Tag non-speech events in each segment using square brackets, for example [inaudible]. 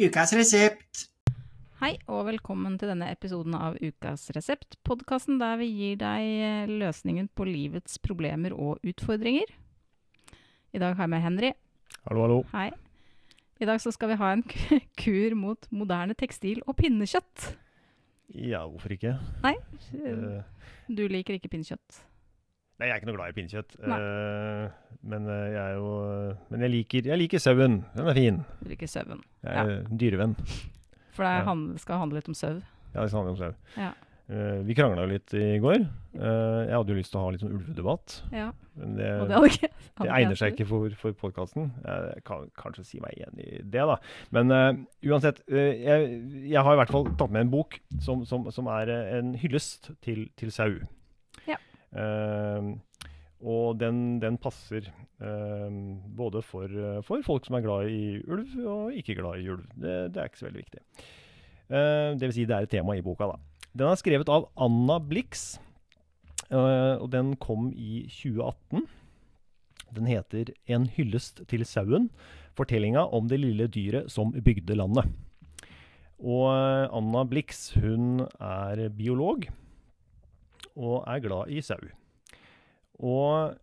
Ukas resept. Hei og velkommen til denne episoden av Ukas resept, podkasten der vi gir deg eh, løsningen på livets problemer og utfordringer. I dag har jeg med Henry. Hallo, hallo. Hei. I dag så skal vi ha en [laughs] kur mot moderne tekstil og pinnekjøtt. Ja, hvorfor ikke? Nei, Eh, du liker ikke pinnekjøtt. Nei, jeg er ikke noe glad i pinnekjøtt. Eh, men eh, jeg er jo Men jeg liker, jeg liker sauen. Den er fin. Du liker sauen. Jeg er en dyrevenn. For det Ja. hand- skal handle litt om sau. Ja, det handler om sau. Ja. Uh, vi krangla jo litt i går. Uh, jeg hadde jo lyst til å ha litt sånn ulvedebatt. Ja, Men det, det ikke det egner seg ikke for, for podkasten. Jeg kan kanskje si meg igjen i det, da. Men uh, uansett. eh, jeg, jeg har i hvert fall tatt med en bok som, som, som er eh, en hyllest til, til sau. Ja. Og den, den passer eh, både for, eh, for folk som er glad i ulv, og ikke glad i ulv. Det, det er ikke så veldig viktig. Eh, det vil si, det er et tema i boka, da. Den er skrevet av Anna Blix, eh, og den kom i 2018. Den heter 'En hyllest til sauen'. Fortellinga om det lille dyret som bygde landet. Og eh, Anna Blix hun er biolog og er glad i sau. Og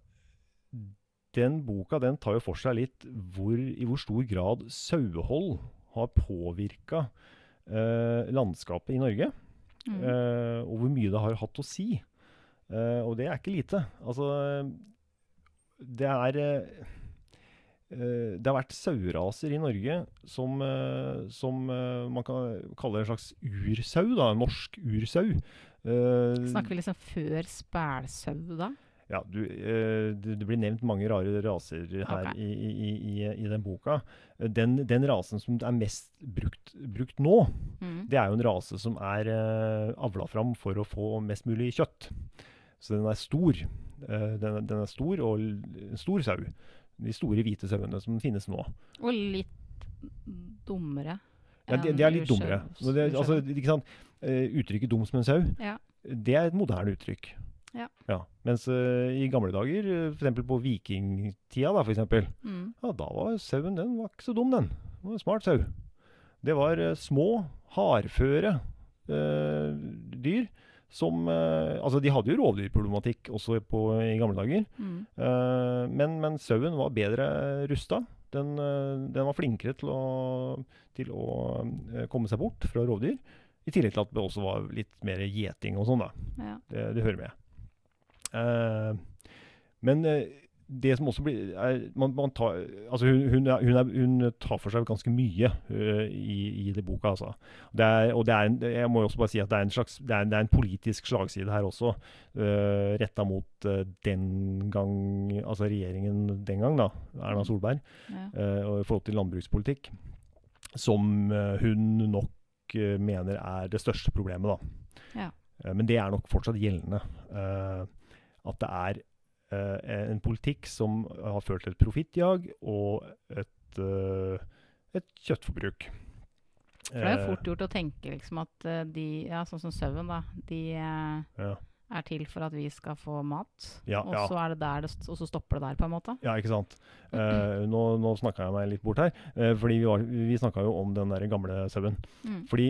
den boka den tar jo for seg litt hvor, i hvor stor grad sauehold har påvirka eh, landskapet i Norge. Mm. Eh, og hvor mye det har hatt å si. Eh, og det er ikke lite. Altså Det er eh, eh, Det har vært saueraser i Norge som, eh, som man kan kalle en slags ursau. da, Norsk ursau. Snakker vi liksom før spælsau da? Ja, du, eh, det, blir nevnt mange rare raser her okay. i, i, i, i den boka. Den, den rasen som er mest brukt, brukt nå, Mm. det er jo en rase som er uh, avla fram for å få mest mulig kjøtt. Så den er stor. Eh, den, den er stor, og en stor sau. De store hvite sauene som finnes nå. Og litt dummere. Ja, de, de er litt dummere. Det, altså? Eh, uttrykket 'dum som en sau', Ja. det er et moderne uttrykk. Ja. Mens uh, i gamle dager, uh, f.eks. på vikingtida, da, for eksempel, Mm. Ja, da var sauen den var ikke så dum, den. Det var en smart sau. Det var uh, små, hardføre uh, dyr som eh, Altså, de hadde jo rovdyrproblematikk også på, i gamle dager. Mm. Eh, men, men sauen var bedre rusta. Den, eh, den var flinkere til å, til å eh, komme seg bort fra rovdyr. I tillegg til at det også var litt mer gjeting og sånn, da. Ja. Det, det hører med. Eh, men eh, det som også blir er, man, man tar, altså hun, hun, er, hun, er, hun tar for seg ganske mye uh, i, i det boka. Altså. Det er, og det er en, jeg må jo også bare si at det er en, slags, det er, det en politisk slagside her også, uh, retta mot uh, den gang Altså regjeringen den gang, da, Erna Solberg, Ja. Uh, og i forhold til landbrukspolitikk, som hun nok mener er det største problemet, da. Ja. Men det er nok fortsatt gjeldende. eh, at det er eh, en politikk som har ført til et profittjag og et, eh, et kjøttforbruk. For det er jo fort gjort å tenke liksom at eh, de, ja, sånn som sauen, da, de eh, Ja. er til for at vi skal få mat. Ja, og så er det der, og så stopper det der, på en måte. Ja, ikke sant. [clears throat] Eh, nå nå snakka jeg meg litt bort her. eh, fordi vi, var- vi snakka jo om den der gamle sauen. Mm. Fordi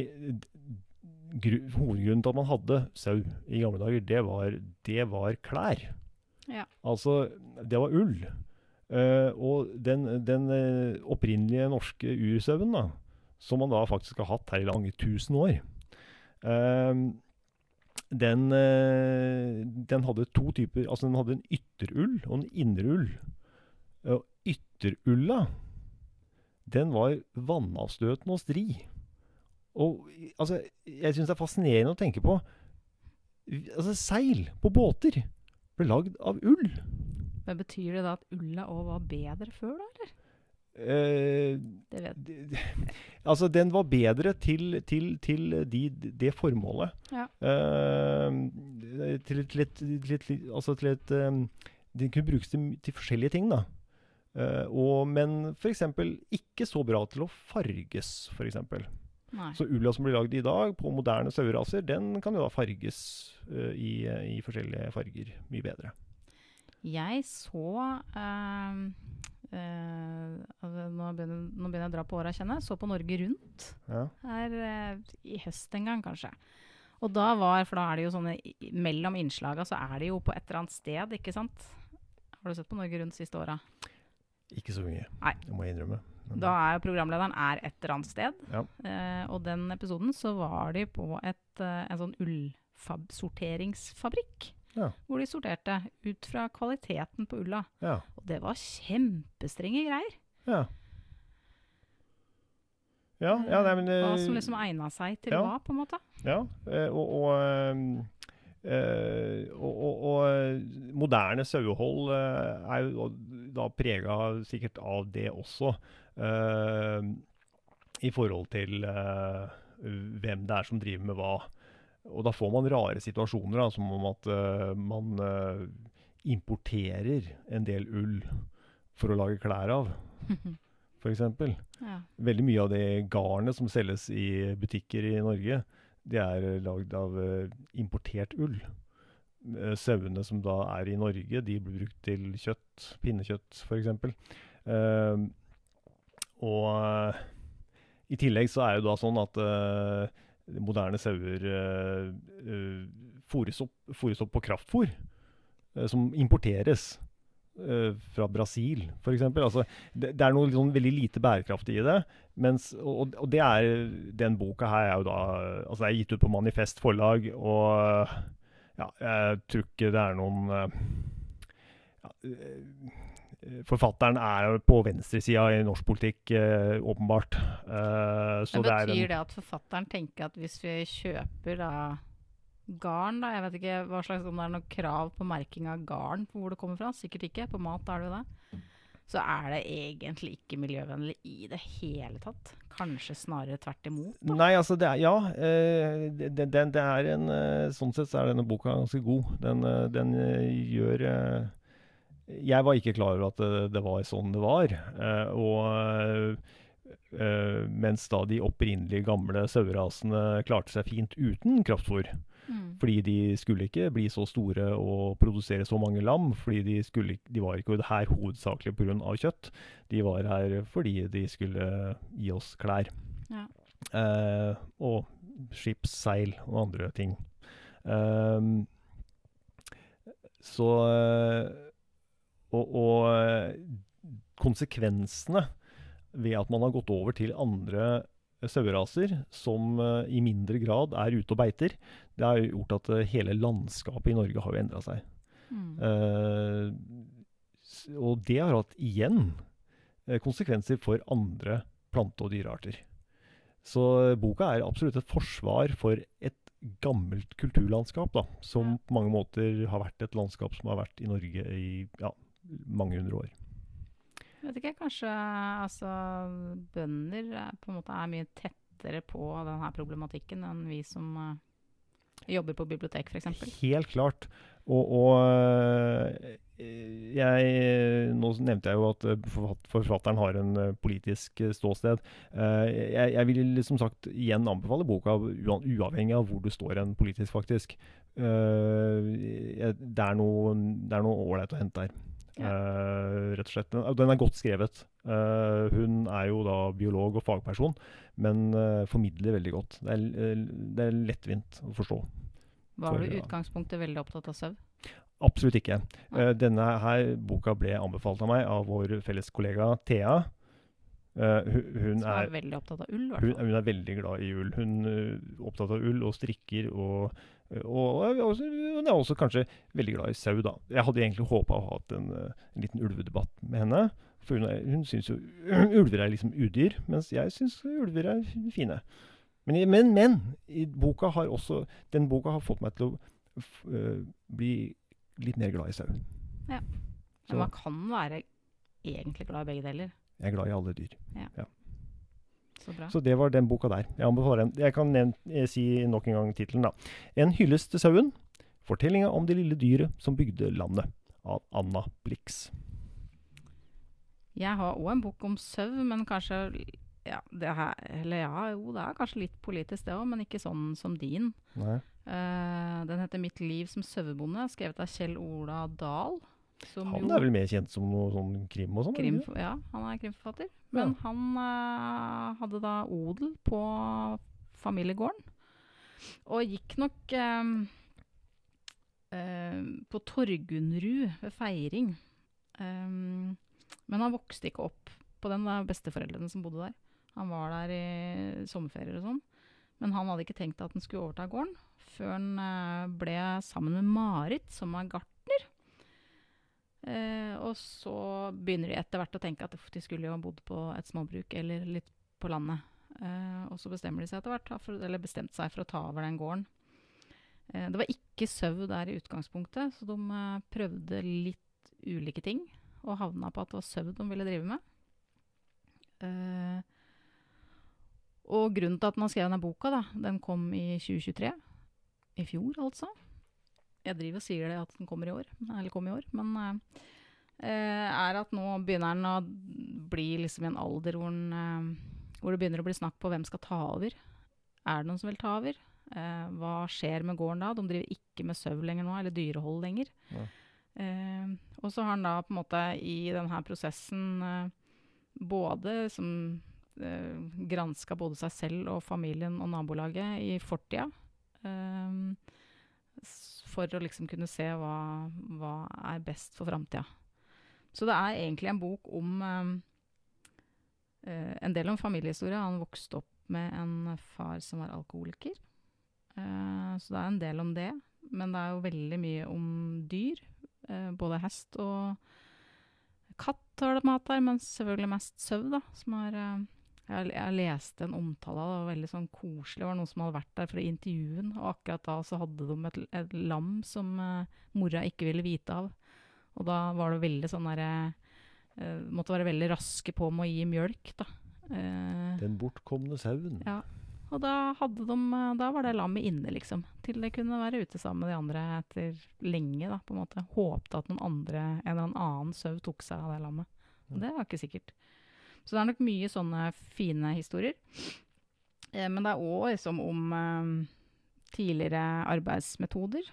hovedgrunnen til at man hadde sau i gamle dager, det var, det var klær. Ja. Altså, det var ull. Uh, og den, den uh, opprinnelige norske ursauen, da, som man da faktisk har hatt her i lange tusen år, uh, den, den hadde to typer Altså, den hadde en ytterull og en innerull. Og ytterulla, den var vannavstøtende og stri. Og altså, jeg syns det er fascinerende å tenke på Altså, seil på båter ble lagd av ull. Men betyr det da at ulla òg var bedre før, da? eller? Eh, Det vet altså, den var bedre til, til, til de, det formålet. Ja. Eh, til, til, et, et, altså til et um, Den kunne brukes til, til forskjellige ting, da. Eh, og, men f.eks. ikke så bra til å farges, f.eks. Nei. Så ulla som blir lagd i dag på moderne saueraser, den kan jo da farges uh, i, i forskjellige farger mye bedre. Jeg så eh, altså Nå begynner, nå begynner jeg å dra på åra, kjenner jeg. Så på Norge Rundt Ja. her eh, i høst en gang, kanskje. Og da var, for da er det jo sånne Mellom innslaga så er det jo på et eller annet sted, ikke sant? Har du sett på Norge Rundt siste åra? Ikke så mye, Nei. det må jeg innrømme. Da er jo programlederen er et eller annet sted. Ja. Uh, og den episoden så var de på et, uh, en sånn ullsorteringsfabrikk. Ja. Hvor de sorterte ut fra kvaliteten på ulla. ja. Og det var kjempestrenge greier. Ja. Ja, ja nei, men Hva eh, som liksom egna seg til hva, på en måte. Ja, eh, og, og, eh, og, og, og eh, moderne sauehold eh, er jo da prega sikkert av det også. Eh, I forhold til eh, hvem det er som driver med hva. Og da får man rare situasjoner, da, som om at uh, man uh, importerer en del ull for å lage klær av, [laughs] f.eks. ja. Veldig mye av det garnet som selges i butikker i Norge, det er lagd av uh, importert ull. Sauene som da er i Norge, de blir brukt til kjøtt, pinnekjøtt f.eks. Uh, og eh, i tillegg så er det da sånn at eh, moderne sauer uh, fôres, opp, opp på kraftfôr, eh, som importeres eh, fra Brasil f.eks. Altså, det, det er noe liksom veldig lite bærekraftig i det. Mens, og, og det er Den boka her er jo da Altså, det er gitt ut på Manifest forlag, og ja, jeg tror ikke det er noen eh, ja, eh, Forfatteren er på venstresida i norsk politikk, eh, åpenbart. Eh, så Men det er en- betyr det at forfatteren tenker at hvis vi kjøper da garn, da Jeg vet ikke hva slags, om det er noe krav på merking av garn på hvor det kommer fra. Sikkert ikke. På mat er det jo det. Så er det egentlig ikke miljøvennlig i det hele tatt. Kanskje snarere tvert imot. Da. Nei, altså det er Ja. eh, det, det, det det er en eh, Sånn sett så er denne boka ganske god. Den, eh, den eh, gjør eh, Jeg var ikke klar over at det, det var sånn det var. eh, og eh, mens da de opprinnelige gamle sauerasene klarte seg fint uten kraftfôr. Mm. Fordi de skulle ikke bli så store og produsere så mange lam. Fordi de, skulle, de var ikke her hovedsakelig pga. kjøtt. De var her fordi de skulle gi oss klær. Ja. Eh, og skipsseil og andre ting. Ehm, så eh, Og, og eh, konsekvensene ved at man har gått over til andre saueraser som eh, i mindre grad er ute og beiter, det har gjort at eh, hele landskapet i Norge har jo endra seg. Mm. Uh, og det har hatt igjen konsekvenser for andre plante- og dyrearter. Så boka er absolutt et forsvar for et gammelt kulturlandskap, da, som på mange måter har vært et landskap som har vært i Norge i ja, mange hundre år. Vet ikke, kanskje altså bønder er, på en måte er mye tettere på denne problematikken enn vi som uh, jobber på bibliotek, f.eks. Helt klart. Og, og øh, jeg Nå nevnte jeg jo at forfatteren har en politisk ståsted. Eh, jeg, jeg vil som sagt igjen anbefale boka uavhengig av hvor du står en politisk, faktisk. Eh, det er noe ålreit å hente her. Eh, rett og slett. Den, er godt skrevet. Uh, hun er jo da biolog og fagperson, men uh, formidler veldig godt. Det er, det er lettvint å forstå. Var du i utgangspunktet veldig opptatt av søvn? Absolutt ikke. Denne her boka ble anbefalt av meg av vår felles kollega Thea. Uh, hun, hun, er er, veldig opptatt av ull, hun, hun er veldig glad i ull. Hun er opptatt av ull og strikker, og, og, hun er også kanskje veldig glad i sau. da. Jeg hadde egentlig håpa å ha hatt en, eh, en liten ulvedebatt med henne. For hun, er, hun syns jo [clears throat] ulver er liksom udyr, mens jeg syns ulver er fine. Men, men, men boka har også, den boka har fått meg til å eh, bli litt mer glad i sau. Ja. Men man kan være egentlig glad i begge deler. Jeg er glad i alle dyr. Ja. bra. Så det var den boka der. Jeg anbefaler den. Jeg kan nevn, eh, si nok en gang tittelen, da. 'En hyllest til sauen'. Fortellinga om det lille dyret som bygde landet. Av Anna Blix. Jeg har òg en bok om sau, men kanskje ja, det her, eller ja, jo, det er kanskje litt politisk det òg, men ikke sånn som din. Eh, den heter 'Mitt liv som sauebonde', skrevet av Kjell Ola Dahl. Som Han er vel mer kjent som noe sånn krim og sånn? krim. Ja, han er krimforfatter. Men han uh, hadde da odel på familiegården. Og gikk nok um, eh, på Torgunrud ved feiring. Um, men han vokste ikke opp på den, det er besteforeldrene som bodde der. Han var der i sommerferier og sånn. Men han hadde ikke tenkt at han skulle overta gården, før han ble sammen med Marit, som er gartner. Eh, og så begynner de etter hvert å tenke at de skulle jo ha bodd på et småbruk eller litt på landet. Eh, og så bestemmer de seg etter hvert, for, eller bestemte seg for å ta over den gården. Eh, det var ikke sau der i utgangspunktet, så de eh, prøvde litt ulike ting. Og havna på at det var sau de ville drive med. Eh, og grunnen til at man skrev denne boka, da, den kom i 2023. I fjor, altså. Jeg driver og sier det at den kommer i år, eller kom i år, men eh, er at nå begynner den å bli liksom i en alder hvor, den, uh, hvor det begynner å bli snakk på hvem skal ta over. Er det noen som vil ta over? Uh, hva skjer med gården da? De driver ikke med sau lenger nå, eller dyrehold lenger. Ja. Og så har han da på en måte i denne prosessen både som granska både seg selv og familien og nabolaget i fortida. s- for å liksom kunne se hva, hva er best for framtida. Så det er egentlig en bok om eh, En del om familiehistorie. Han vokste opp med en far som var alkoholiker. Eh, så det er en del om det. Men det er jo veldig mye om dyr. Eh, både hest og katt har det mat der, men selvfølgelig mest sau, da. Som har jeg, jeg leste en omtale av det, var veldig sånn koselig. Det var noen som hadde vært der for å intervjue den, og akkurat da så hadde de et, et lam som eh, mora ikke ville vite av. Og da var det veldig sånn derre eh, Måtte være veldig raske på med å gi mjølk, da. Eh, Den bortkomne sauen. Ja. og da, hadde de, da var det lammet inne, liksom. Til det kunne være ute sammen med de andre etter lenge, da, på en måte. Håpte at noen andre, en eller annen sau tok seg av det lammet. Og det var ikke sikkert. Så det er nok mye sånne fine historier. Eh, men det er òg liksom om eh, tidligere arbeidsmetoder,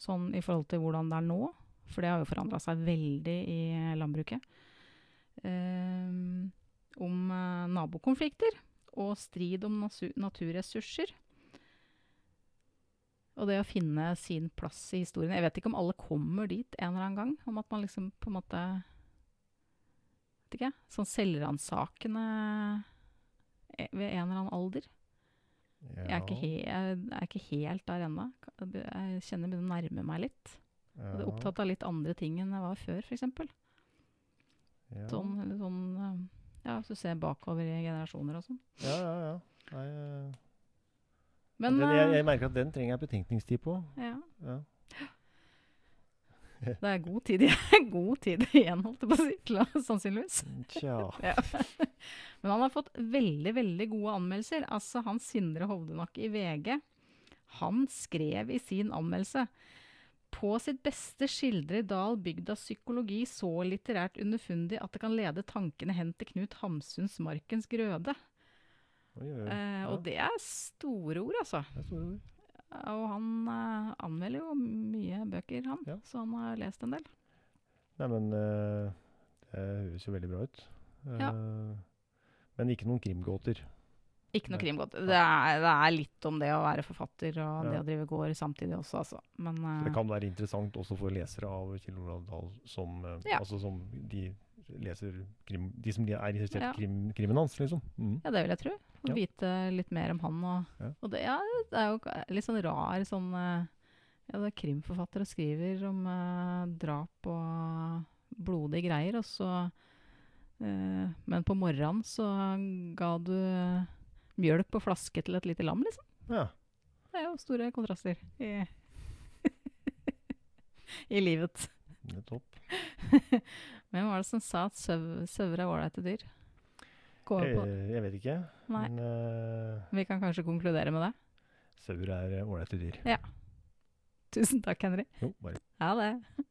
sånn i forhold til hvordan det er nå. For det har jo forandra seg veldig i landbruket. Eh, om eh, nabokonflikter og strid om naturressurser. Og det å finne sin plass i historien. Jeg vet ikke om alle kommer dit en eller annen gang. Om at man liksom på en måte Vet ikke. Sånn selvransakende eh, ved en eller annen alder. Jeg, er ikke jeg er ikke helt der ennå. Jeg kjenner jeg begynner å nærme meg litt. Jeg er opptatt av litt andre ting enn jeg var før, f.eks. ja. Sånn, eller sånn eh, Ja, hvis du ser bakover i generasjoner og sånn. Ja, ja, ja. Nei, eh, Men den, jeg, jeg merker at den trenger jeg betenkningstid på. ja, Ja. Det er god tid, [laughs] god tid igjen, holdt jeg på å si, til sannsynligvis. Tja. [laughs] Ja. Men han har fått veldig, veldig gode anmeldelser. Altså, han Sindre Hovdenak i VG, han skrev i sin anmeldelse på sitt beste skildrer Dahl bygdas psykologi så litterært underfundig at det kan lede tankene hen til Knut Hamsuns Markens grøde. Oi, oi, oi. Eh. Og det er store ord, altså. Det er store ord. Og han eh, anmelder jo mye bøker, han. Ja. Så han har lest en del. Nei, men eh, det høres jo veldig bra ut. Ja. Eh, men ikke noen krimgåter. Ikke noe krimgåter. krimgodt. Det er, det er litt om det å være forfatter og det å drive gård samtidig også, altså. Men det kan være interessant også for lesere av Kjell Olav Dahl som, Ja. altså som de leser krim, de som er interessert Ja. i krim, krimen hans, liksom. Mm. ja, det vil jeg tro. Å Ja. vite litt mer om han. Og, Ja. og det, ja, det er jo litt sånn rar sånn eh, Ja, det er krimforfattere skriver om eh, drap og blodige greier, og så eh, Men på morgenen så ga du mjølk på flaske til et lite lam, liksom. Ja. Det er jo store kontraster i, [laughs] i livet. Nettopp. [laughs] Hvem var det som sa at sau- sauer er ålreite dyr? Jeg, på. jeg vet ikke. Nei. Men uh, Vi kan kanskje konkludere med det. sauer er eh, ålreite dyr. Tusen takk, Henry. Jo, bare Ha det.